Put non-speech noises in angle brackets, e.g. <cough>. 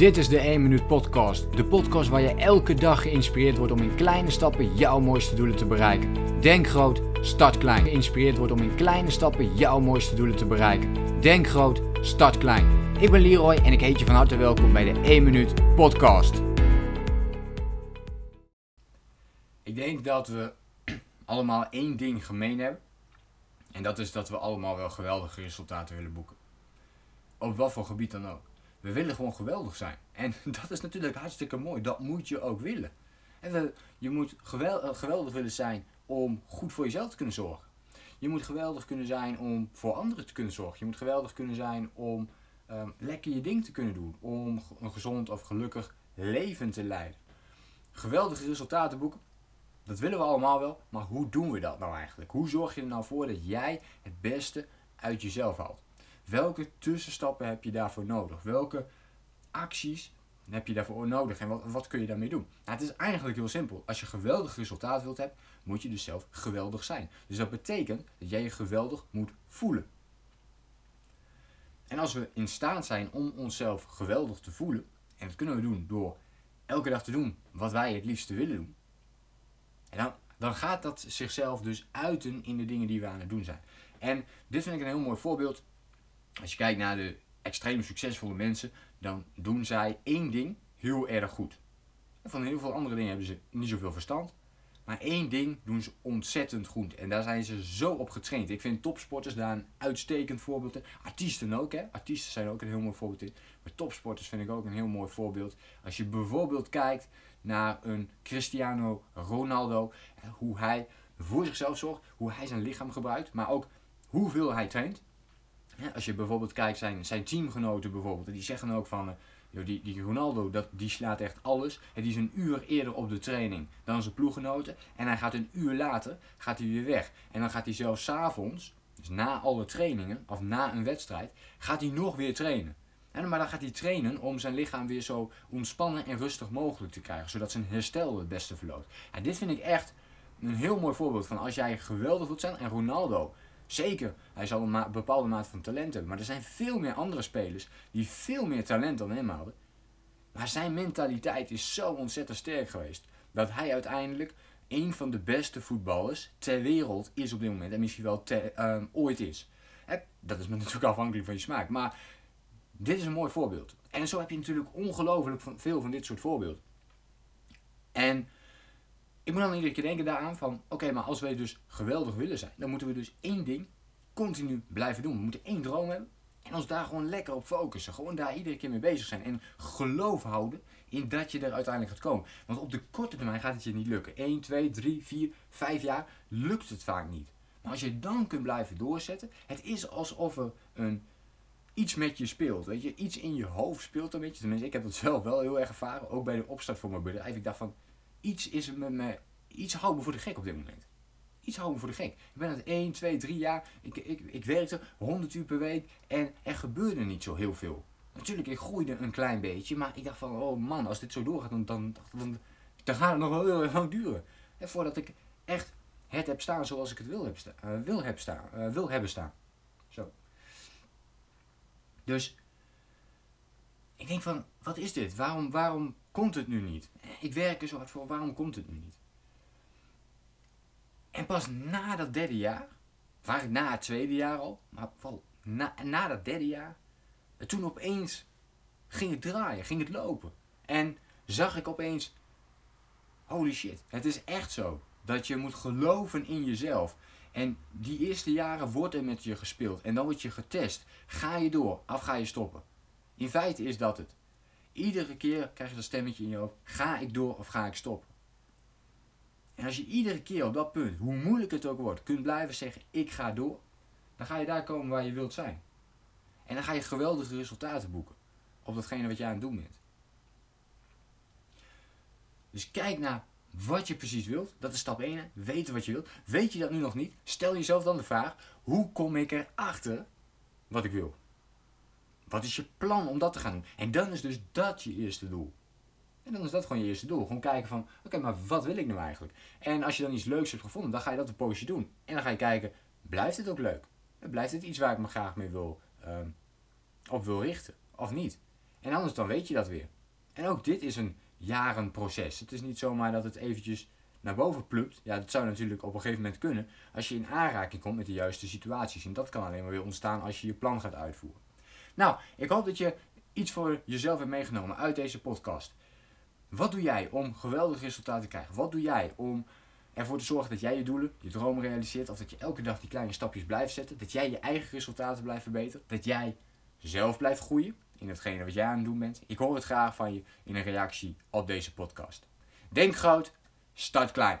Dit is de 1 Minuut Podcast. De podcast waar je elke dag geïnspireerd wordt om in kleine stappen jouw mooiste doelen te bereiken. Denk groot, start klein. Geïnspireerd wordt om in kleine stappen jouw mooiste doelen te bereiken. Denk groot, start klein. Ik ben Leroy en ik heet je van harte welkom bij de 1 Minuut Podcast. Ik denk dat we <clears throat> allemaal één ding gemeen hebben. En dat is dat we allemaal wel geweldige resultaten willen boeken. Op wat voor gebied dan ook. We willen gewoon geweldig zijn. En <laughs> dat is natuurlijk hartstikke mooi. Dat moet je ook willen. En je moet geweldig, geweldig willen zijn om goed voor jezelf te kunnen zorgen. Je moet geweldig kunnen zijn om voor anderen te kunnen zorgen. Je moet geweldig kunnen zijn om um, lekker je ding te kunnen doen. Om een gezond of gelukkig leven te leiden. Geweldige resultaten boeken. Dat willen we allemaal wel. Maar hoe doen we dat nou eigenlijk? Hoe zorg je er nou voor dat jij het beste uit jezelf haalt? Welke tussenstappen heb je daarvoor nodig? Welke acties heb je daarvoor nodig en wat, kun je daarmee doen? Nou, het is eigenlijk heel simpel. Als je geweldig resultaat wilt hebben, moet je dus zelf geweldig zijn. Dus dat betekent dat jij je geweldig moet voelen. En als we in staat zijn om onszelf geweldig te voelen, en dat kunnen we doen door elke dag te doen wat wij het liefste willen doen, en dan, dan gaat dat zichzelf dus uiten in de dingen die we aan het doen zijn. En dit vind ik een heel mooi voorbeeld als je kijkt naar de extreem succesvolle mensen, dan doen zij één ding heel erg goed. van heel veel andere dingen hebben ze niet zoveel verstand. Maar één ding doen ze ontzettend goed. En daar zijn ze zo op getraind. Ik vind topsporters daar een uitstekend voorbeeld in. Artiesten ook, hè. Artiesten zijn ook een heel mooi voorbeeld in. Maar topsporters vind ik ook een heel mooi voorbeeld. Als je bijvoorbeeld kijkt naar een Cristiano Ronaldo. Hoe hij voor zichzelf zorgt. Hoe hij zijn lichaam gebruikt. Maar ook hoeveel hij traint als je bijvoorbeeld kijkt, zijn, zijn teamgenoten bijvoorbeeld, die zeggen ook van, uh, die, die Ronaldo, dat, die slaat echt alles. Die is een uur eerder op de training dan zijn ploeggenoten. En hij gaat een uur later, gaat hij weer weg. En dan gaat hij zelfs s'avonds, dus na alle trainingen, of na een wedstrijd, gaat hij nog weer trainen. En, maar dan gaat hij trainen om zijn lichaam weer zo ontspannen en rustig mogelijk te krijgen. Zodat zijn herstel het beste verloopt. En dit vind ik echt een heel mooi voorbeeld van als jij geweldig wilt zijn. En Ronaldo, Zeker, hij zal een bepaalde mate van talent hebben. Maar er zijn veel meer andere spelers die veel meer talent dan hem hadden. Maar zijn mentaliteit is zo ontzettend sterk geweest. Dat hij uiteindelijk een van de beste voetballers ter wereld is op dit moment. En misschien wel ehm, ooit is. dat is <laughs> natuurlijk afhankelijk van je smaak. Maar dit is een mooi voorbeeld. En zo heb je natuurlijk ongelooflijk veel van dit soort voorbeelden. En ik moet dan iedere keer denken daaraan van, oké, maar als wij dus geweldig willen zijn, dan moeten we dus één ding continu blijven doen. We moeten één droom hebben en ons daar gewoon lekker op focussen. Gewoon daar iedere keer mee bezig zijn en geloof houden in dat je er uiteindelijk gaat komen. Want op de korte termijn gaat het je niet lukken. 1, 2, 3, 4, 5 jaar lukt het vaak niet. Maar als je dan kunt blijven doorzetten, het is alsof er een, iets met je speelt. Weet je, iets in je hoofd speelt een beetje. Tenminste, ik heb dat zelf wel heel erg ervaren. Ook bij de opstart van mijn bedrijf. Ik dacht van, iets is me, iets houdt me voor de gek op dit moment. Iets houdt me voor de gek. Ik ben het 1, 2, 3 jaar, ik, ik, ik werkte 100 uur per week en er gebeurde niet zo heel veel. Natuurlijk, ik groeide een klein beetje, maar ik dacht van, oh man, als dit zo doorgaat, dan, dan, dan, dan gaat het nog wel heel lang duren. En voordat ik echt het heb staan zoals ik het wil, heb uh, wil, heb staan, uh, wil hebben staan. Zo. Dus ik denk van, wat is dit? Waarom, waarom komt het nu niet? Ik werk er zo hard voor, waarom komt het nu niet? En pas na dat derde jaar, vaak na het tweede jaar al, maar vooral na, na dat derde jaar, toen opeens ging het draaien, ging het lopen. En zag ik opeens, holy shit, het is echt zo. Dat je moet geloven in jezelf. En die eerste jaren wordt er met je gespeeld. En dan word je getest. Ga je door of ga je stoppen? In feite is dat het. Iedere keer krijg je dat stemmetje in je hoofd. Ga ik door of ga ik stoppen? En als je iedere keer op dat punt, hoe moeilijk het ook wordt, kunt blijven zeggen ik ga door. Dan ga je daar komen waar je wilt zijn. En dan ga je geweldige resultaten boeken. Op datgene wat jij aan het doen bent. Dus kijk naar wat je precies wilt. Dat is stap 1. Weten wat je wilt. Weet je dat nu nog niet? Stel jezelf dan de vraag: hoe kom ik erachter wat ik wil? Wat is je plan om dat te gaan doen? En dan is dus dat je eerste doel. En dan is dat gewoon je eerste doel. Gewoon kijken van, oké, maar wat wil ik nou eigenlijk? En als je dan iets leuks hebt gevonden, dan ga je dat een poosje doen. En dan ga je kijken, blijft het ook leuk? Blijft het iets waar ik me graag mee wil, um, op wil richten? Of niet? En anders dan weet je dat weer. En ook dit is een jarenproces. Het is niet zomaar dat het eventjes naar boven plukt. Ja, dat zou natuurlijk op een gegeven moment kunnen als je in aanraking komt met de juiste situaties. En dat kan alleen maar weer ontstaan als je je plan gaat uitvoeren. Nou, ik hoop dat je iets voor jezelf hebt meegenomen uit deze podcast. Wat doe jij om geweldige resultaten te krijgen? Wat doe jij om ervoor te zorgen dat jij je doelen, je dromen realiseert? Of dat je elke dag die kleine stapjes blijft zetten? Dat jij je eigen resultaten blijft verbeteren? Dat jij zelf blijft groeien in hetgene wat jij aan het doen bent? Ik hoor het graag van je in een reactie op deze podcast. Denk groot, start klein.